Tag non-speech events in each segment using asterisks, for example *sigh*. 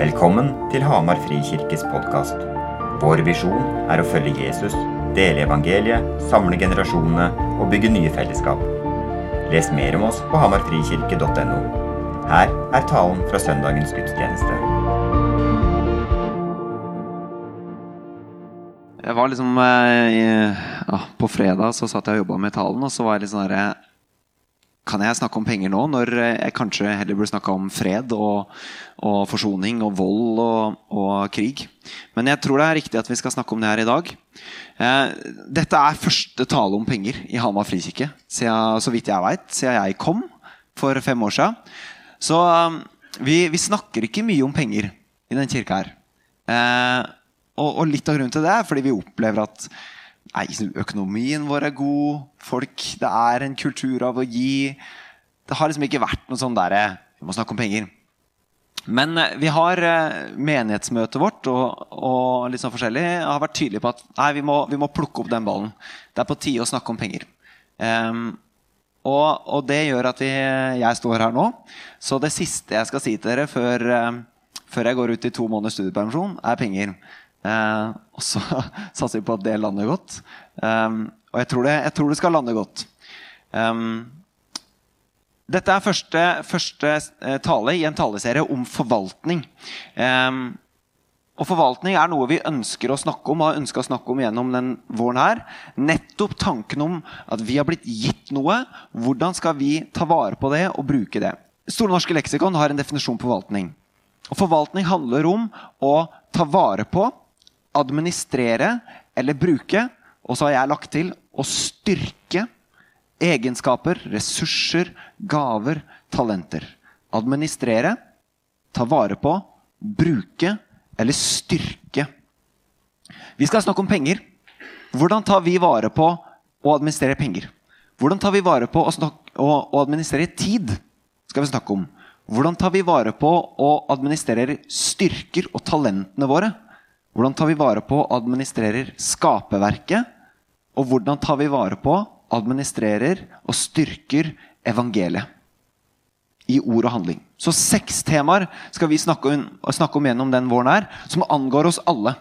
Velkommen til Hamar Frikirkes podkast. Vår visjon er å følge Jesus, dele evangeliet, samle generasjonene og bygge nye fellesskap. Les mer om oss på hamarfrikirke.no. Her er talen fra søndagens gudstjeneste. Jeg var liksom eh, i- ja, På fredag så satt jeg og jobba med talen, og så var jeg litt sånn herre Kan jeg snakke om penger nå, når eh, jeg kanskje heller burde snakke om fred og, og forsoning og vold og, og krig? Men jeg tror det er riktig at vi skal snakke om det her i dag. Eh, dette er første tale om penger i Hamar frikirke, så vidt jeg veit, siden jeg kom for fem år siden. Så eh, vi, vi snakker ikke mye om penger i den kirka her. Eh, og, og litt av grunnen til det er fordi vi opplever at nei, økonomien vår er god. Folk, Det er en kultur av å gi. Det har liksom ikke vært noe sånn derre Vi må snakke om penger. Men eh, vi har eh, menighetsmøtet vårt og, og litt sånn forskjellig har vært tydelige på at nei, vi må, vi må plukke opp den ballen. Det er på tide å snakke om penger. Um, og, og det gjør at vi, jeg står her nå. Så det siste jeg skal si til dere før, eh, før jeg går ut i to måneders studiepermisjon, er penger. Eh, og så *laughs* satser vi på at det lander godt. Ehm, og jeg tror, det, jeg tror det skal lande godt. Ehm, dette er første, første eh, tale i en taleserie om forvaltning. Ehm, og Forvaltning er noe vi ønsker å snakke om og har ønsket å snakke om gjennom den våren. her. Nettopp tanken om at vi har blitt gitt noe. Hvordan skal vi ta vare på det og bruke det? Store norske leksikon har en definisjon på forvaltning. Og Forvaltning handler om å ta vare på, administrere eller bruke. Og så har jeg lagt til å styrke egenskaper, ressurser, gaver, talenter. Administrere, ta vare på, bruke eller styrke. Vi skal snakke om penger. Hvordan tar vi vare på å administrere penger? Hvordan tar vi vare på å, snakke, å, å administrere tid? skal vi snakke om. Hvordan tar vi vare på å administrere styrker og talentene våre? Hvordan tar vi vare på og administrerer skaperverket? Og hvordan tar vi vare på, administrerer og styrker evangeliet? I ord og handling. Så seks temaer skal vi snakke om, snakke om gjennom den våren her, som angår oss alle.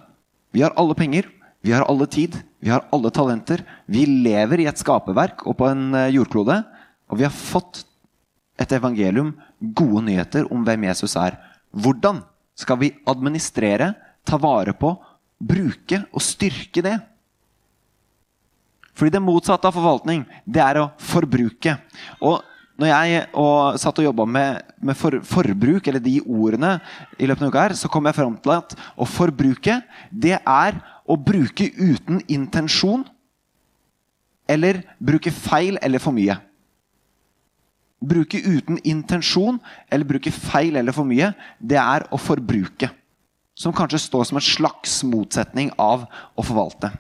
Vi har alle penger, vi har alle tid, vi har alle talenter. Vi lever i et skaperverk og på en eh, jordklode. Og vi har fått et evangelium, gode nyheter om hvem Jesus er. Hvordan skal vi administrere, ta vare på, bruke og styrke det? Fordi det motsatte av forvaltning, det er å forbruke. Og når jeg og satt og jobba med, med for, forbruk, eller de ordene, i løpet av uka her, så kom jeg fram til at å forbruke, det er å bruke uten intensjon. Eller bruke feil eller for mye. Bruke uten intensjon eller bruke feil eller for mye, det er å forbruke. Som kanskje står som en slags motsetning av å forvalte.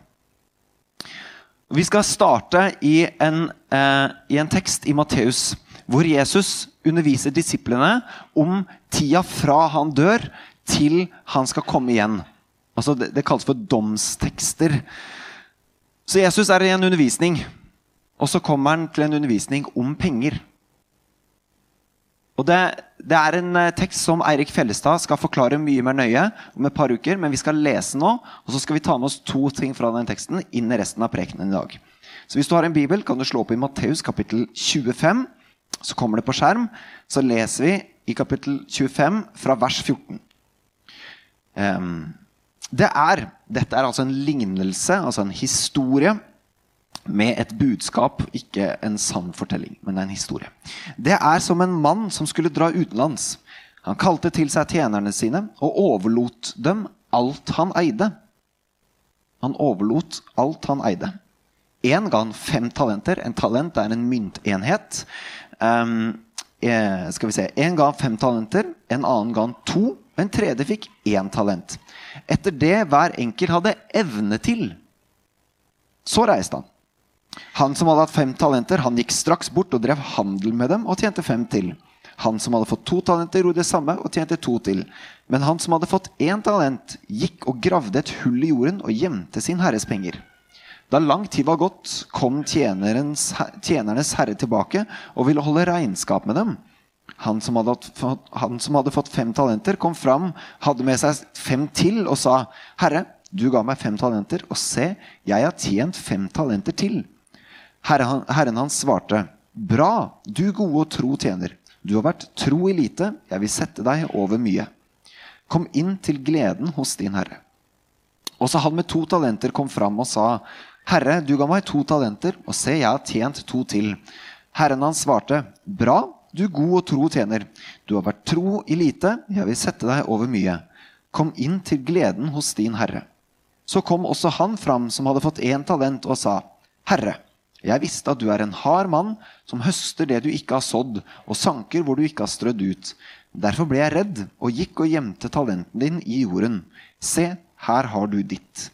Vi skal starte i en, eh, i en tekst i Matteus hvor Jesus underviser disiplene om tida fra han dør til han skal komme igjen. Altså det, det kalles for domstekster. Så Jesus er i en undervisning, og så kommer han til en undervisning om penger. Og det, det er en eh, tekst som Eirik Fellestad skal forklare mye mer nøye om et par uker, men vi skal lese nå, og så skal vi ta med oss to ting fra den teksten inn i resten av prekenen i dag. Så hvis du har en bibel, kan du slå opp i Matteus kapittel 25. Så kommer det på skjerm. Så leser vi i kapittel 25 fra vers 14. Um, det er, dette er altså en lignelse, altså en historie, med et budskap, ikke en sann fortelling, men en historie. Det er som en mann som skulle dra utenlands. Han kalte til seg tjenerne sine og overlot dem alt han eide. Han overlot alt han eide. Én ga han fem talenter. En talent er en myntenhet. Um, skal vi se. En ga fem talenter, en annen ga han to, og en tredje fikk én talent. Etter det hver enkelt hadde evne til. Så reiste han. Han som hadde hatt fem talenter, han gikk straks bort og drev handel med dem og tjente fem til. Han som hadde fått to talenter, gjorde det samme og tjente to til. Men han som hadde fått én talent, gikk og gravde et hull i jorden og gjemte sin herres penger. Da lang tid var gått, kom tjenernes herre tilbake og ville holde regnskap med dem. Han som, fått, han som hadde fått fem talenter, kom fram, hadde med seg fem til og sa, 'Herre, du ga meg fem talenter, og se, jeg har tjent fem talenter til.' Herren, herren hans svarte, 'Bra, du gode og tro tjener. Du har vært tro i lite, jeg vil sette deg over mye.' Kom inn til gleden hos din herre. Også han med to talenter kom fram og sa, 'Herre, du ga meg to talenter, og se, jeg har tjent to til.' Herren hans svarte, 'Bra, du god og tro tjener. Du har vært tro i lite, jeg vil sette deg over mye. Kom inn til gleden hos din herre.' Så kom også han fram som hadde fått én talent, og sa, 'Herre, jeg visste at du er en hard mann som høster det du ikke har sådd, og sanker hvor du ikke har strødd ut. Derfor ble jeg redd og gikk og gjemte talenten din i jorden. Se, her har du ditt.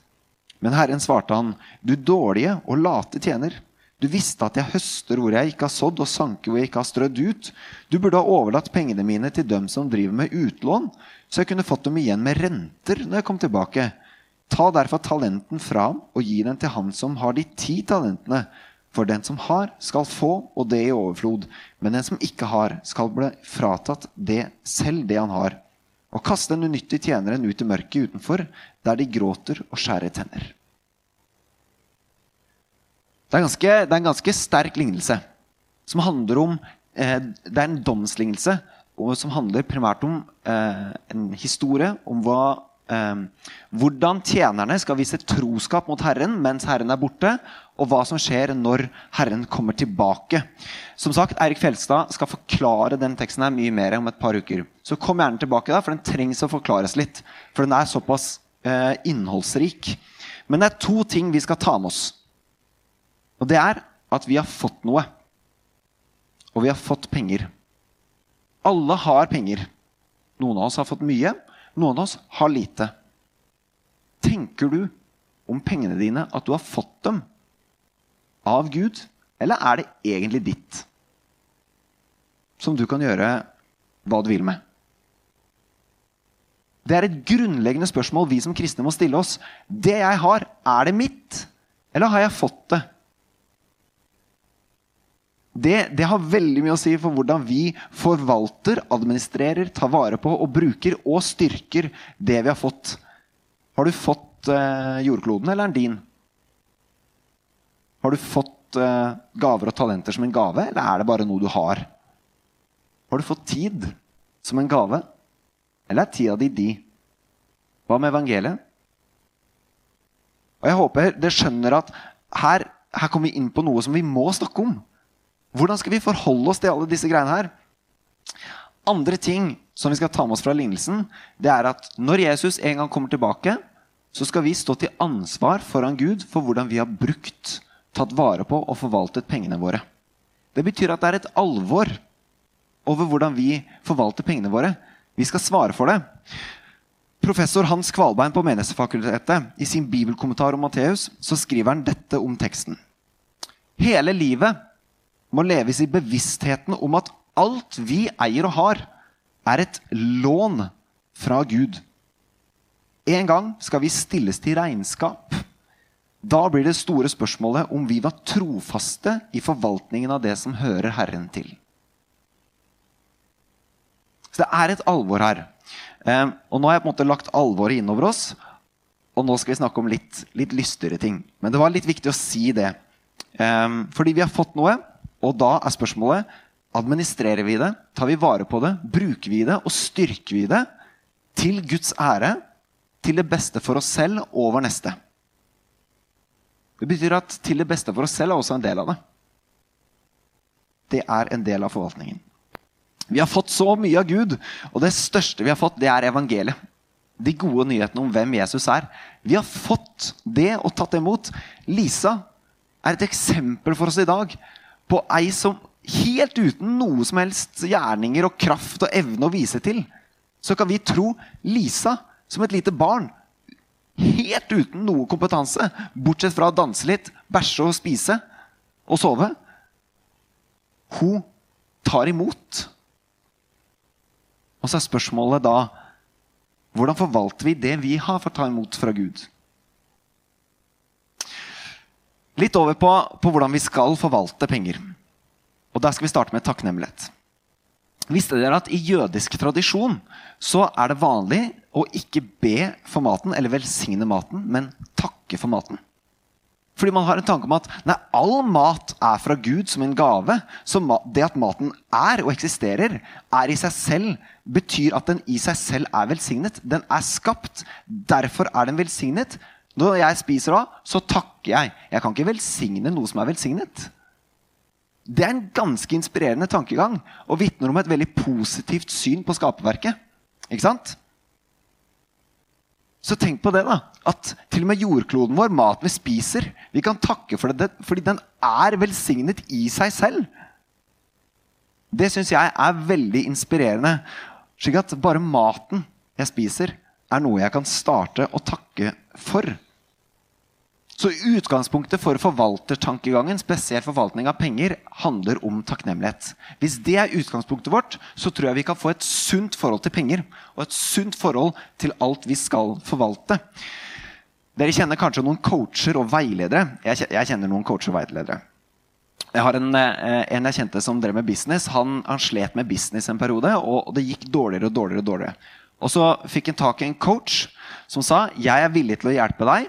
Men Herren svarte han, du dårlige og late tjener. Du visste at jeg høster hvor jeg ikke har sådd, og sanker hvor jeg ikke har strødd ut. Du burde ha overlatt pengene mine til dem som driver med utlån, så jeg kunne fått dem igjen med renter når jeg kom tilbake. Ta derfor talenten fra ham og gi den til han som har de ti talentene. For den som har, skal få, og det i overflod. Men den som ikke har, skal bli fratatt det selv det han har. Og kaste den unyttige tjeneren ut i mørket utenfor, der de gråter og skjærer tenner. Det er, ganske, det er en ganske sterk lignelse. Som handler om eh, Det er en domslignelse og som handler primært om eh, en historie om hva eh, hvordan tjenerne skal vise troskap mot Herren mens Herren er borte, og hva som skjer når Herren kommer tilbake. Som sagt, Eirik Fjelstad skal forklare den teksten her mye mer om et par uker. Så kom gjerne tilbake da, for den trengs å forklares litt. For den er såpass eh, innholdsrik. Men det er to ting vi skal ta med oss. Og det er at vi har fått noe. Og vi har fått penger. Alle har penger. Noen av oss har fått mye, noen av oss har lite. Tenker du om pengene dine at du har fått dem av Gud, eller er det egentlig ditt? Som du kan gjøre hva du vil med. Det er et grunnleggende spørsmål vi som kristne må stille oss. Det jeg har, er det mitt, eller har jeg fått det? Det, det, har veldig mye å si for hvordan vi forvalter, administrerer, tar vare på og bruker og styrker det vi har fått. Har du fått eh, jordkloden, eller er den din? Har du fått uh, gaver og talenter som en gave, eller er det bare noe du har? Har du fått tid som en gave, eller er tida di di? Hva med evangeliet? Og Jeg håper dere skjønner at her, her kommer vi inn på noe som vi må snakke om. Hvordan skal vi forholde oss til alle disse greiene her? Andre ting som vi skal ta med oss fra lignelsen, det er at når Jesus en gang kommer tilbake, så skal vi stå til ansvar foran Gud for hvordan vi har brukt tatt vare på og forvaltet pengene våre. Det betyr at det er et alvor over hvordan vi forvalter pengene våre. Vi skal svare for det. Professor Hans Kvalbein på Menighetsfakultetet i sin bibelkommentar om Matteus så skriver han dette om teksten. Hele livet må leves i bevisstheten om at alt vi eier og har, er et lån fra Gud. En gang skal vi stilles til regnskap da blir det store spørsmålet om vi var trofaste i forvaltningen av det som hører Herren til. Så det er et alvor her. Eh, og nå har jeg på en måte lagt alvoret innover oss. Og nå skal vi snakke om litt, litt lystigere ting. Men det var litt viktig å si det. Eh, fordi vi har fått noe, og da er spørsmålet administrerer vi det, tar vi vare på det, bruker vi det og styrker vi det til Guds ære, til det beste for oss selv og vår neste. Det betyr at til det beste for oss selv er også en del av det. Det er en del av forvaltningen. Vi har fått så mye av Gud, og det største vi har fått, det er evangeliet. De gode nyhetene om hvem Jesus er. Vi har fått det og tatt det imot. Lisa er et eksempel for oss i dag på ei som helt uten noe som helst gjerninger og kraft og evne å vise til, så kan vi tro Lisa som et lite barn Helt uten noe kompetanse, bortsett fra å danse litt, bæsje og spise og sove. Hun tar imot. Og så er spørsmålet da hvordan forvalter vi det vi har for å ta imot fra Gud? Litt over på, på hvordan vi skal forvalte penger. Og Der skal vi starte med takknemlighet. Visste dere at i jødisk tradisjon så er det vanlig å ikke be for maten eller velsigne maten, men takke for maten? Fordi man har en tanke om at nei, all mat er fra Gud som en gave. Så det at maten er og eksisterer, er i seg selv, betyr at den i seg selv er velsignet. Den er skapt. Derfor er den velsignet. Når jeg spiser av, så takker jeg. Jeg kan ikke velsigne noe som er velsignet. Det er en ganske inspirerende tankegang og vitner om et veldig positivt syn på skaperverket. Ikke sant? Så tenk på det, da. At til og med jordkloden vår, maten vi spiser, vi kan takke for det fordi den er velsignet i seg selv. Det syns jeg er veldig inspirerende. Slik at bare maten jeg spiser, er noe jeg kan starte å takke for. Så utgangspunktet for forvaltertankegangen, spesielt forvaltning av penger, handler om takknemlighet. Hvis det er utgangspunktet vårt, så tror jeg vi kan få et sunt forhold til penger. Og et sunt forhold til alt vi skal forvalte. Dere kjenner kanskje noen coacher og veiledere. Jeg kjenner noen coacher og veiledere. Jeg har en, eh, en jeg kjente som drev med business. Han, han, slet med business en periode, og det gikk dårligere og dårligere. Og dårligere. Og så fikk han tak i en coach som sa jeg er villig til å hjelpe deg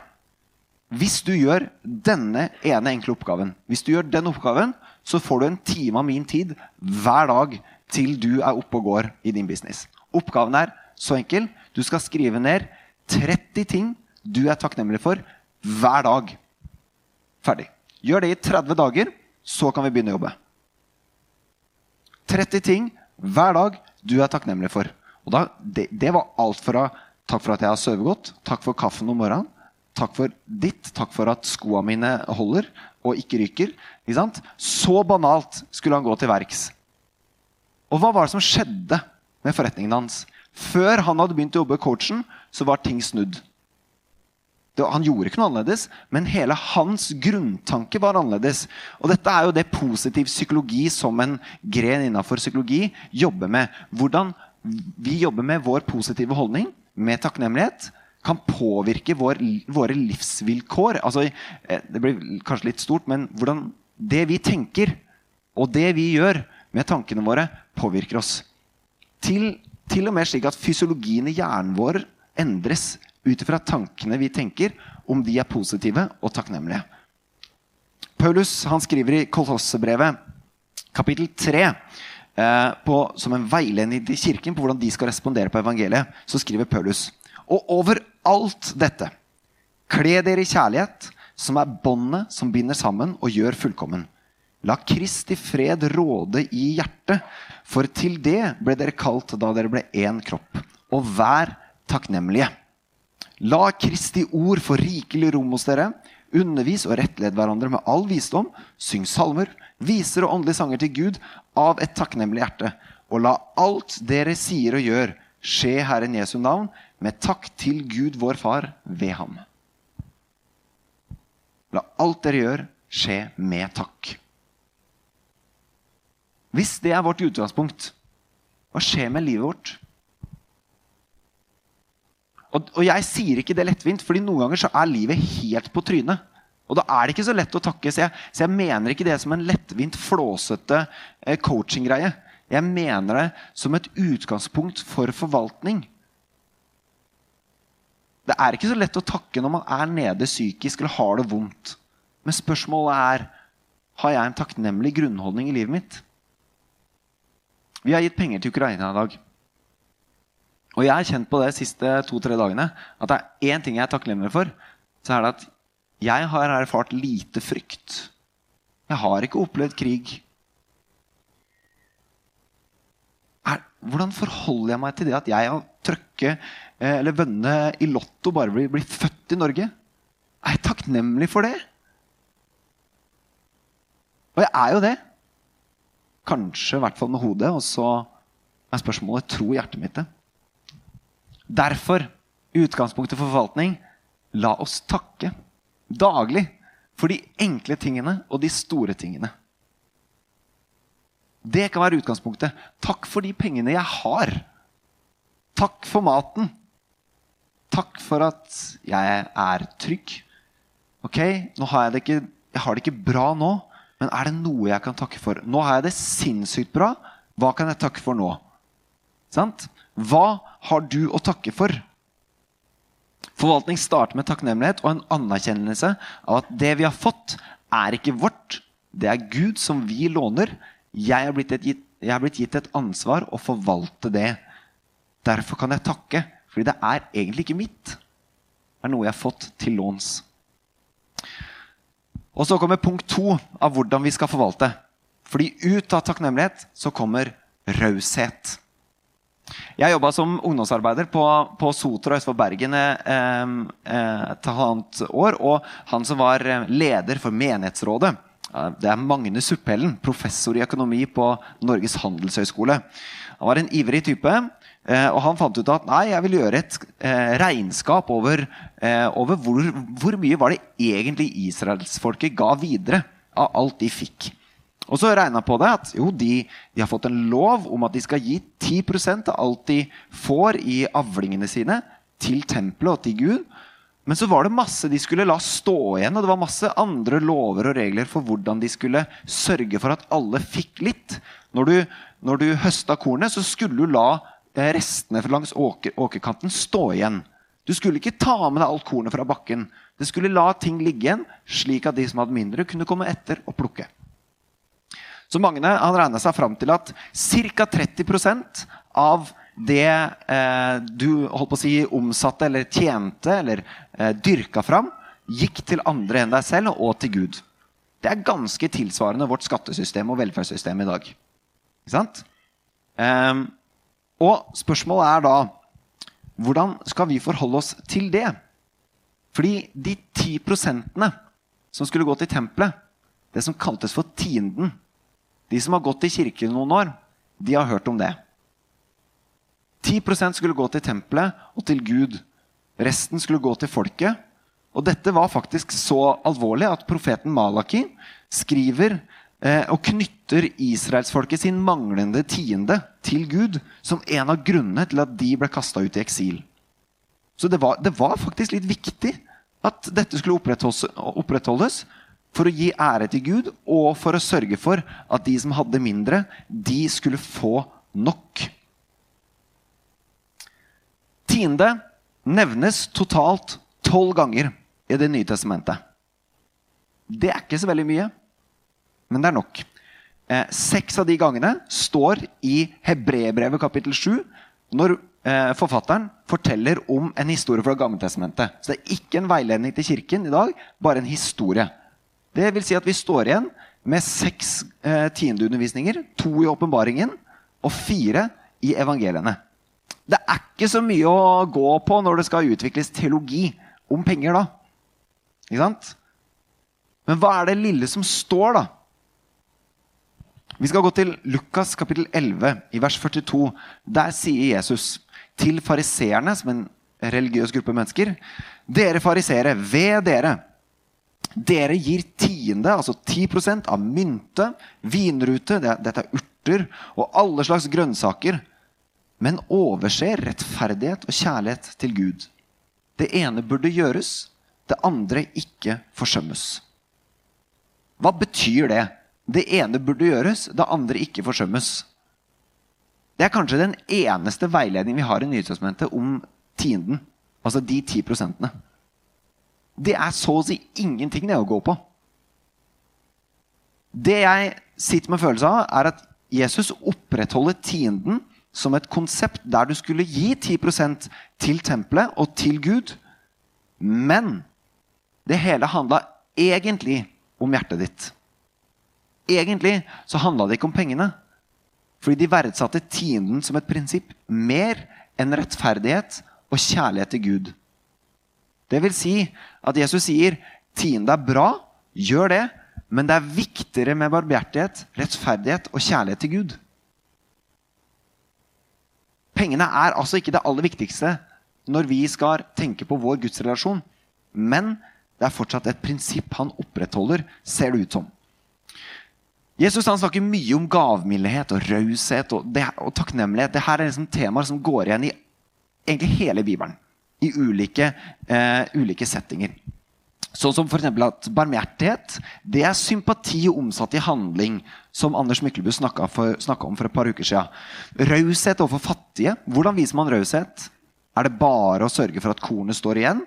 hvis du gjør denne ene enkle oppgaven, hvis du gjør den oppgaven, så får du en time av min tid hver dag til du er oppe og går i din business. Oppgaven er så enkel. Du skal skrive ned 30 ting du er takknemlig for hver dag. Ferdig. Gjør det i 30 dager, så kan vi begynne å jobbe. 30 ting hver dag du er takknemlig for. Og da, det, det var alt fra takk for at jeg har sovet godt, takk for kaffen om morgenen, Takk for ditt. Takk for at skoa mine holder og ikke ryker. Ikke Så banalt skulle han gå til verks. Og hva var det som skjedde med forretningen hans? Før han hadde begynt å jobbe coachen, så var ting snudd. Han gjorde ikke noe annerledes, men hele hans grunntanke var annerledes. Og dette er jo det positiv psykologi som en gren innafor psykologi jobber med. Hvordan vi jobber med vår positive holdning, med takknemlighet, kan påvirke vår, våre livsvilkår. Altså, eh, det blir kanskje litt stort, men hvordan det vi tenker, og det vi gjør med tankene våre, påvirker oss. Til, til og med slik at fysiologien i hjernen vår endres ut ifra tankene vi tenker, om de er positive og takknemlige. Paulus han skriver i Kolossebrevet, kapittel 3, eh, på, som en veiledning til kirken på hvordan de skal respondere på evangeliet, så skriver Paulus og over alt dette, kle dere i kjærlighet, som er båndet som binder sammen og gjør fullkommen. La Kristi fred råde i hjertet, for til det ble dere kalt da dere ble én kropp. Og vær takknemlige. La Kristi ord få rikelig rom hos dere. Undervis og rettled hverandre med all visdom. Syng salmer, viser og åndelige sanger til Gud av et takknemlig hjerte. Og la alt dere sier og gjør, skje Herren Jesu navn, med takk til Gud vår Far ved ham. La alt dere gjør, skje med takk. Hvis det er vårt utgangspunkt, hva skjer med livet vårt? Og, og jeg sier ikke det lettvint, fordi noen ganger så er livet helt på trynet. Og da er det ikke så lett å takke. Så jeg, så jeg mener ikke det som en lettvint, flåsete eh, coaching-greie. Jeg mener det som et utgangspunkt for forvaltning. Det er ikke så lett å takke når man er nede psykisk eller har det vondt. Men spørsmålet er har jeg en takknemlig grunnholdning i livet mitt. Vi har gitt penger til Ukraina i dag. Og jeg har kjent på det de siste to-tre dagene at det er én ting jeg er takknemlig for. Så er det at jeg har erfart lite frykt. Jeg har ikke opplevd krig. Er, hvordan forholder jeg meg til det at jeg har trøkket Eh, eller vønne i Lotto bare bli, bli født i Norge. Er jeg takknemlig for det? Og jeg er jo det. Kanskje i hvert fall med hodet. Og så er spørsmålet tro hjertet mitt det. Derfor, utgangspunktet for forvaltning, la oss takke daglig for de enkle tingene og de store tingene. Det kan være utgangspunktet. Takk for de pengene jeg har. Takk for maten. Takk for at jeg er trygg. Ok, nå har jeg, det ikke, jeg har det ikke bra nå, men er det noe jeg kan takke for? Nå har jeg det sinnssykt bra. Hva kan jeg takke for nå? Sant? Hva har du å takke for? Forvaltning starter med takknemlighet og en anerkjennelse av at det vi har fått, er ikke vårt. Det er Gud som vi låner. Jeg er blitt, blitt gitt et ansvar å forvalte det. Derfor kan jeg takke, fordi det er egentlig ikke mitt. Det er noe jeg har fått til låns. Og så kommer punkt to av hvordan vi skal forvalte. Fordi ut av takknemlighet så kommer raushet. Jeg jobba som ungdomsarbeider på, på Sotra øst for Bergen eh, eh, et halvannet år. Og han som var eh, leder for menighetsrådet, det er Magne Suppellen, professor i økonomi på Norges handelshøyskole. Han var en ivrig type. Eh, og han fant ut at nei, jeg vil gjøre et eh, regnskap over, eh, over hvor, hvor, mye var det egentlig israelsfolket ga videre av alt de fikk. Og så regna på det at jo, de, de, har fått en lov om at de skal gi 10% av alt de får i avlingene sine, til tempelet og til Gud. Men så var det masse de skulle la stå igjen, og det var masse andre lover og regler for hvordan de skulle sørge for at alle fikk litt. Når du, når du høsta kornet, så skulle du la eh, restene langs åker, åkerkanten stå igjen. Du skulle ikke ta med deg alt kornet fra bakken. Det skulle la ting ligge igjen, slik at de som hadde mindre, kunne komme etter og plukke. Så Magne han regna seg fram til at ca. 30 av det eh, du holdt på å si, omsatte eller tjente eller eh, dyrka fram, gikk til andre enn deg selv og til Gud. Det er ganske tilsvarende vårt skattesystem og velferdssystem i dag. Ikke sant? Eh, og spørsmålet er da hvordan skal vi forholde oss til det? Fordi de ti prosentene som skulle gå til tempelet, det som kaltes for tienden, de som har gått i kirken noen år, de har hørt om det. 10% skulle gå til tempelet og til Gud. Resten skulle gå til folket. Og dette var faktisk så alvorlig at profeten Malaki skriver og knytter israelsfolket sin manglende tiende til Gud som en av grunnene til at de ble kasta ut i eksil. Så det var, det var, faktisk litt viktig at dette skulle opprettholdes, opprettholdes for å gi ære til Gud og for å sørge for at de som hadde mindre, de skulle få nok. Tiende nevnes totalt tolv ganger i Det nye testamentet. Det er ikke så veldig mye, men det er nok. Eh, seks av de gangene står i Hebrebrevet kapittel 7, når eh, forfatteren forteller om en historie fra Gammeltestamentet. Så det er ikke en veiledning til kirken i dag, bare en historie. Det vil si at vi står igjen med seks eh, tiendeundervisninger. To i åpenbaringen og fire i evangeliene. Det er ikke så mye å gå på når det skal utvikles teologi om penger, da. Ikke sant? Men hva er det lille som står, da? Vi skal gå til Lukas kapittel 11, i vers 42. Der sier Jesus til fariseerne, som en religiøs gruppe mennesker Dere fariseere, ved dere! Dere gir tiende, altså 10% av mynte, vinrute, dette er urter, og alle slags grønnsaker, men overser rettferdighet og kjærlighet til Gud. Det ene burde gjøres, det andre ikke forsømmes. Hva betyr det? Det ene burde gjøres, det andre ikke forsømmes. Det er kanskje den eneste veiledningen vi har i Nytestamentet om tienden. Altså de ti prosentene det er så å si ingenting det å gå på. Det jeg sitter med følelse av, er at Jesus opprettholder tienden som et konsept der du skulle gi 10% til tempelet og til Gud. Men det hele handla egentlig om hjertet ditt. Egentlig så handla det ikke om pengene. Fordi de verdsatte tienden som et prinsipp mer enn rettferdighet og kjærlighet til Gud. Det vil si at Jesus sier tiende er bra, gjør det, men det er viktigere med barbhjertighet, rettferdighet og kjærlighet til Gud. Pengene er altså ikke det aller viktigste når vi skal tenke på vår gudsrelasjon. Men det er fortsatt et prinsipp han opprettholder, ser det ut som. Jesus han snakker mye om gavmildhet og raushet og, og, takknemlighet. Dette er liksom temaer som går igjen i egentlig hele Bibelen i ulike, eh, ulike settinger. Sånn som f.eks. at barmhjertighet det er sympati omsatt i handling. som Anders Myklebust snakka om for et par uker siden. Raushet overfor fattige. Hvordan viser man raushet? Er det bare å sørge for at kornet står igjen?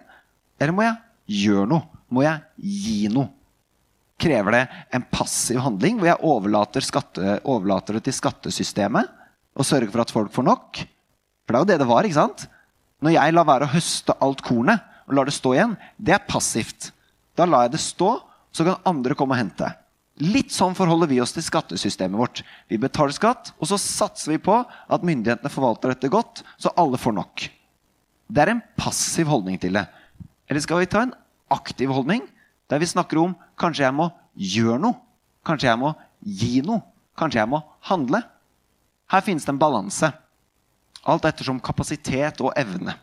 Eller må jeg gjøre noe? Må jeg gi noe? Krever det en passiv handling hvor jeg overlater, skatte, overlater det til skattesystemet og sørger for at folk får nok? For det er jo det det var. ikke sant? Når jeg lar være å høste alt kornet og lar det stå igjen, det er passivt. Da lar jeg det stå, så kan andre komme og hente. Litt sånn forholder vi oss til skattesystemet vårt. Vi betaler skatt, og så satser vi på at myndighetene forvalter dette godt, så alle får nok. Det er en passiv holdning til det. Eller skal vi ta en aktiv holdning, der vi snakker om kanskje jeg må gjøre noe? Kanskje jeg må gi noe? Kanskje jeg må handle? Her finnes det en balanse. Alt ettersom kapasitet og evne.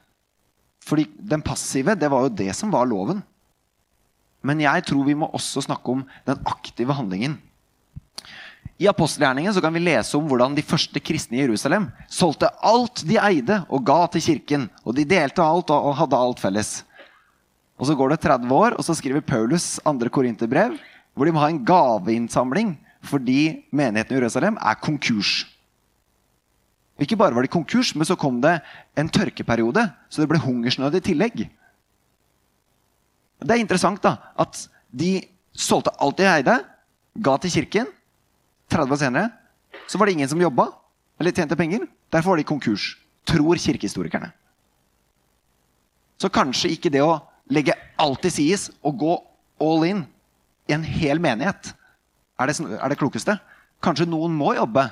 Fordi den passive, det var jo det som var loven. Men jeg tror vi må også snakke om den aktive handlingen. I apostelgjerningen kan vi lese om hvordan de første kristne i Jerusalem solgte alt de eide, og ga til kirken. Og de delte alt og hadde alt felles. Og Så går det 30 år, og så skriver Paulus andre korinterbrev, hvor de må ha en gaveinnsamling fordi menigheten i Jerusalem er konkurs. Ikke bare var de konkurs, men så kom det en tørkeperiode, så det ble hungersnød i tillegg. Det er interessant da, at de solgte alt de eide, ga til kirken. 30 år senere så var det ingen som jobba eller tjente penger. Derfor var de konkurs, tror kirkehistorikerne. Så kanskje ikke det å legge alt til sides og gå all in i en hel menighet er det, er det klokeste. Kanskje noen må jobbe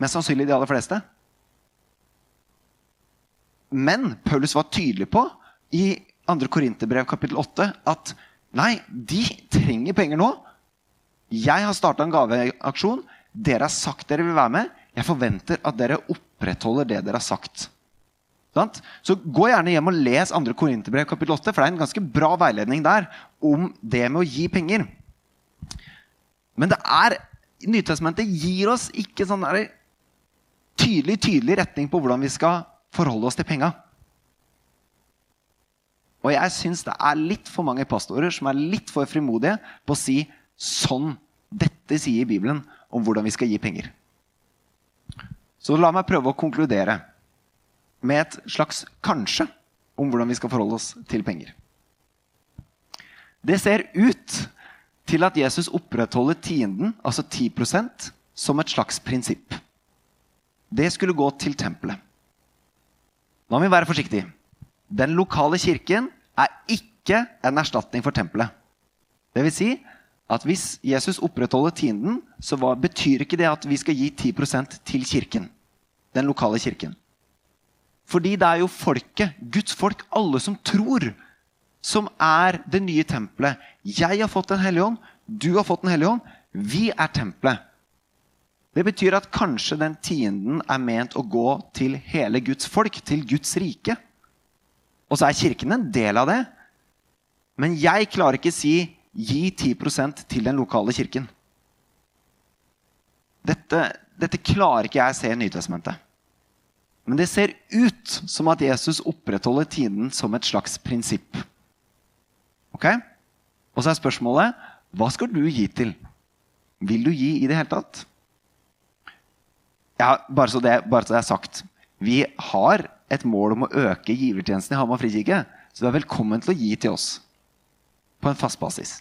Mest sannsynlig de aller fleste. Men Paulus var tydelig på i 2. Korinterbrev kapittel 8 at nei, de trenger penger nå. Jeg har starta en gaveaksjon. Dere har sagt dere vil være med. Jeg forventer at dere opprettholder det dere har sagt. Så gå gjerne hjem og les 2. Korinterbrev kapittel 8, for det er en ganske bra veiledning der om det med å gi penger. Men det er Nytestamentet gir oss ikke sånn der tydelig, tydelig retning på hvordan vi skal forholde oss til penga. Og jeg syns det er litt for mange pastorer som er litt for frimodige på å si sånn dette sier Bibelen om hvordan vi skal gi penger. Så la meg prøve å konkludere med et slags kanskje om hvordan vi skal forholde oss til penger. Det ser ut til at Jesus opprettholder tienden, altså 10% som et slags prinsipp det skulle gå til tempelet. Nå må vi være forsiktige. Den lokale kirken er ikke en erstatning for tempelet. Det vil si at hvis Jesus opprettholder tienden, så betyr ikke det at vi skal gi 10% til kirken. Den lokale kirken. Fordi det er jo folket, Guds folk, alle som tror, som er det nye tempelet. Jeg har fått Den hellige ånd, du har fått Den hellige ånd. Vi er tempelet. Det betyr at kanskje den tienden er ment å gå til hele Guds folk, til Guds rike. Og så er Kirken en del av det. Men jeg klarer ikke si 'gi 10% til den lokale kirken'. Dette, dette klarer ikke jeg å se i Nytestamentet. Men det ser ut som at Jesus opprettholder tiden som et slags prinsipp. Ok? Og så er spørsmålet hva skal du gi til? Vil du gi i det hele tatt? Ja, bare så, det, bare så det er sagt. Vi har et mål om å øke givertjenesten i Hamar frikirke. Så du er velkommen til å gi til oss på en fast basis.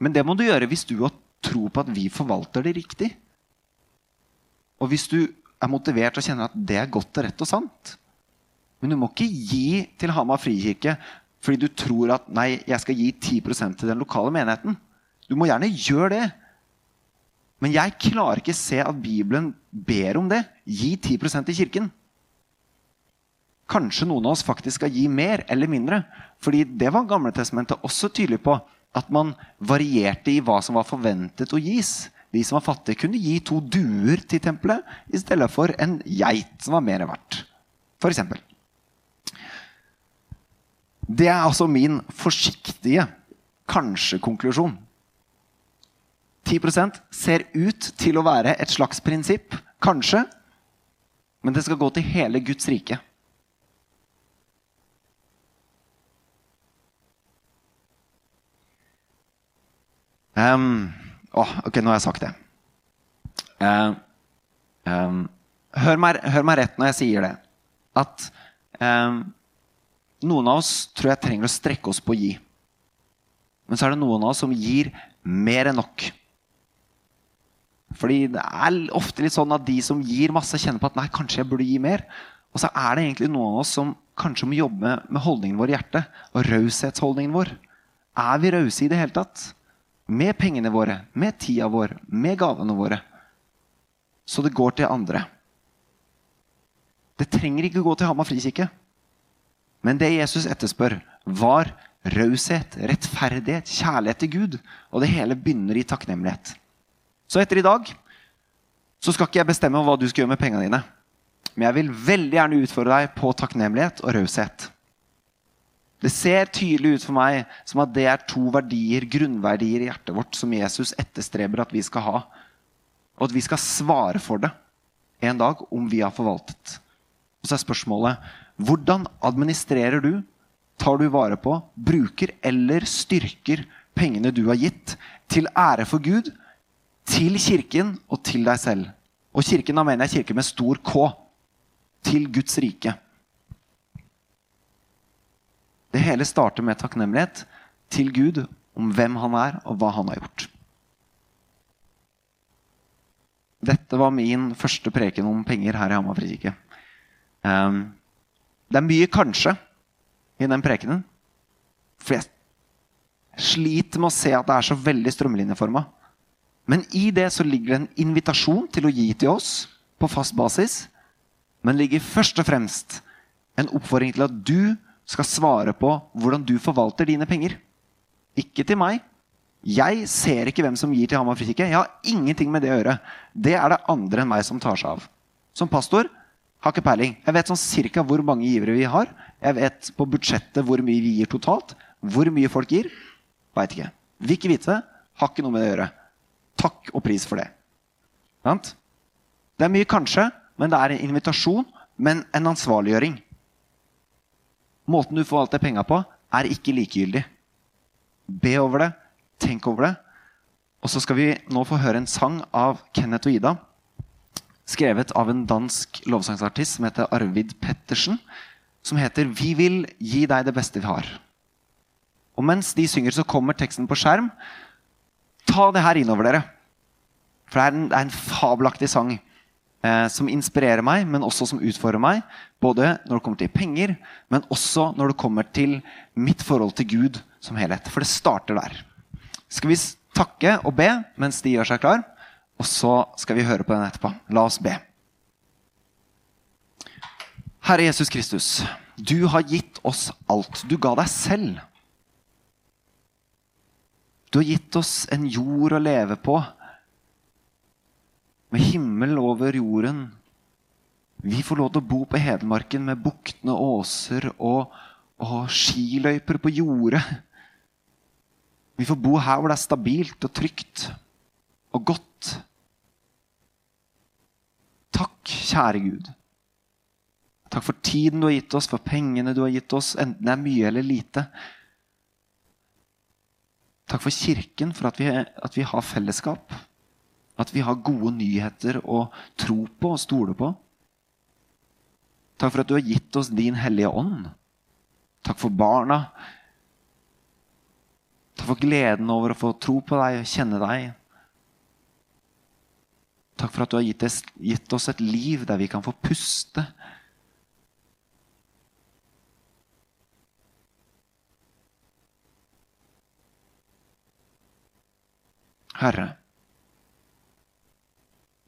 Men det må du gjøre hvis du har tro på at vi forvalter det riktig. Og hvis du er motivert og kjenner at det er godt og rett og sant. Men du må ikke gi til Hamar frikirke fordi du tror at nei, jeg skal gi 10% til den lokale menigheten. Du må gjerne gjøre det. Men jeg klarer ikke se at Bibelen ber om det. Gi 10% til kirken. Kanskje noen av oss faktisk skal gi mer eller mindre. Fordi det var Gamle testamentet også tydelig på. At man varierte i hva som var forventet å gis. De som var fattige, kunne gi to duer til tempelet i stedet for en geit som var mer verdt. For eksempel. Det er altså min forsiktige kanskje-konklusjon. 10% ser ut til å være et slags prinsipp. Kanskje. Men det skal gå til hele Guds rike. Um, oh, ok, nå har jeg sagt det. Uh, um, hør, meg, hør, meg, rett når jeg sier det. At eh, noen av oss tror jeg trenger å strekke oss på å gi. Men så er det noen av oss som gir mer enn nok. Fordi det er ofte litt sånn at de som gir masse, kjenner på at nei, kanskje jeg burde gi mer. Og så er det egentlig noen av oss som kanskje må jobbe med holdningen vår i hjertet. Og raushetsholdningen vår. Er vi rause i det hele tatt? Med pengene våre, med tida vår, med gavene våre. Så det går til andre. Det trenger ikke gå til Hamar frikirke. Men det Jesus etterspør, var raushet, rettferdighet, kjærlighet til Gud. Og det hele begynner i takknemlighet. Så etter i dag så skal ikke jeg bestemme hva du skal gjøre med pengene dine. Men jeg vil veldig gjerne utfordre deg på takknemlighet og raushet. Det ser tydelig ut for meg som at det er to verdier, grunnverdier i hjertet vårt som Jesus etterstreber at vi skal ha. Og at vi skal svare for det en dag om vi har forvaltet. Og så er spørsmålet hvordan administrerer du, tar du vare på, bruker eller styrker pengene du har gitt, til ære for Gud til kirken og til deg selv. Og kirken da mener jeg kirke med stor K. Til Guds rike. Det hele starter med takknemlighet til Gud om hvem han er, og hva han har gjort. Dette var min første preken om penger her i Hamar frikirke. Um, det er mye 'kanskje' i den prekenen. For jeg sliter med å se at det er så veldig strømlinjeforma. Men i det så ligger det en invitasjon til å gi til oss på fast basis. Men ligger først og fremst en oppfordring til at du skal svare på hvordan du forvalter dine penger. Ikke til meg. Jeg ser ikke hvem som gir til Hamar frikirke. Jeg har ingenting med det å gjøre. Det er det andre enn meg som tar seg av. Som pastor har ikke peiling. Jeg vet sånn cirka hvor mange givere vi har. Jeg vet på budsjettet hvor mye vi gir totalt. Hvor mye folk gir. Veit ikke. Vil ikke vite. Har ikke noe med det å gjøre. Takk og pris for det. Det er mye kanskje, men det er en invitasjon, men en ansvarliggjøring. Måten du forvalter penga på, er ikke likegyldig. Be over det, tenk over det. Og så skal vi nå få høre en sang av Kenneth og Ida. Skrevet av en dansk lovsangsartist som heter Arvid Pettersen. Som heter 'Vi vil gi deg det beste vi har'. Og mens de synger, så kommer teksten på skjerm. Ta det her innover dere. For det er en, det er en fabelaktig sang eh, som inspirerer meg, men også som utfordrer meg. Både når det kommer til penger, men også når det kommer til mitt forhold til Gud som helhet. For det starter der. Skal vi takke og be mens de gjør seg klar? Og så skal vi høre på den etterpå. La oss be. Herre Jesus Kristus, du har gitt oss alt. Du ga deg selv. Du har gitt oss en jord å leve på, med himmel over jorden. Vi får lov til å bo på Hedmarken med buktende åser og, og skiløyper på jordet. Vi får bo her hvor det er stabilt og trygt og godt. Takk, kjære Gud. Takk for tiden du har gitt oss, for pengene du har gitt oss, enten det er mye eller lite. Takk for Kirken, for at vi, at vi, har fellesskap. At vi har gode nyheter å tro på og stole på. Takk for at du har gitt oss din hellige ånd. Takk for barna. Takk for gleden over å få tro på deg og kjenne deg. Takk for at du har gitt, oss et liv der vi kan få puste Herre,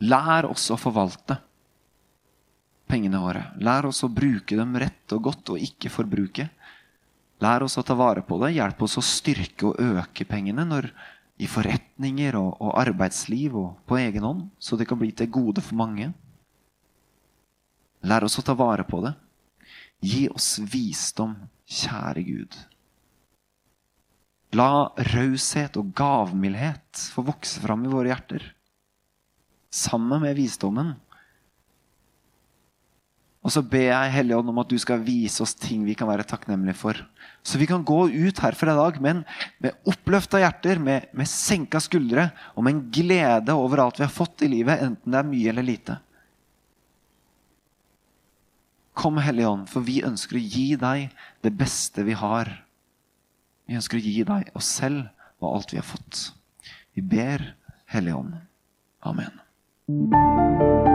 lær oss å forvalte pengene våre. Lær oss å bruke dem rett og godt og ikke forbruke. Lær oss å ta vare på det. Hjelp oss å styrke og øke pengene når, i forretninger og, og arbeidsliv og på egen hånd, så det kan bli til gode for mange. Lær oss å ta vare på det. Gi oss visdom, kjære Gud. La raushet og gavmildhet få vokse fram i våre hjerter. Sammen med visdommen. Og så ber jeg Hellige Ånd om at du skal vise oss ting vi kan være takknemlige for. Så vi kan gå ut herfra i dag men med oppløfta hjerter, med, med senka skuldre og med en glede over alt vi har fått i livet, enten det er mye eller lite. Kom, Hellige Ånd, for vi ønsker å gi deg det beste vi har. Vi ønsker å gi deg oss selv og alt vi har fått. Vi ber, Hellige Ånd. Amen. you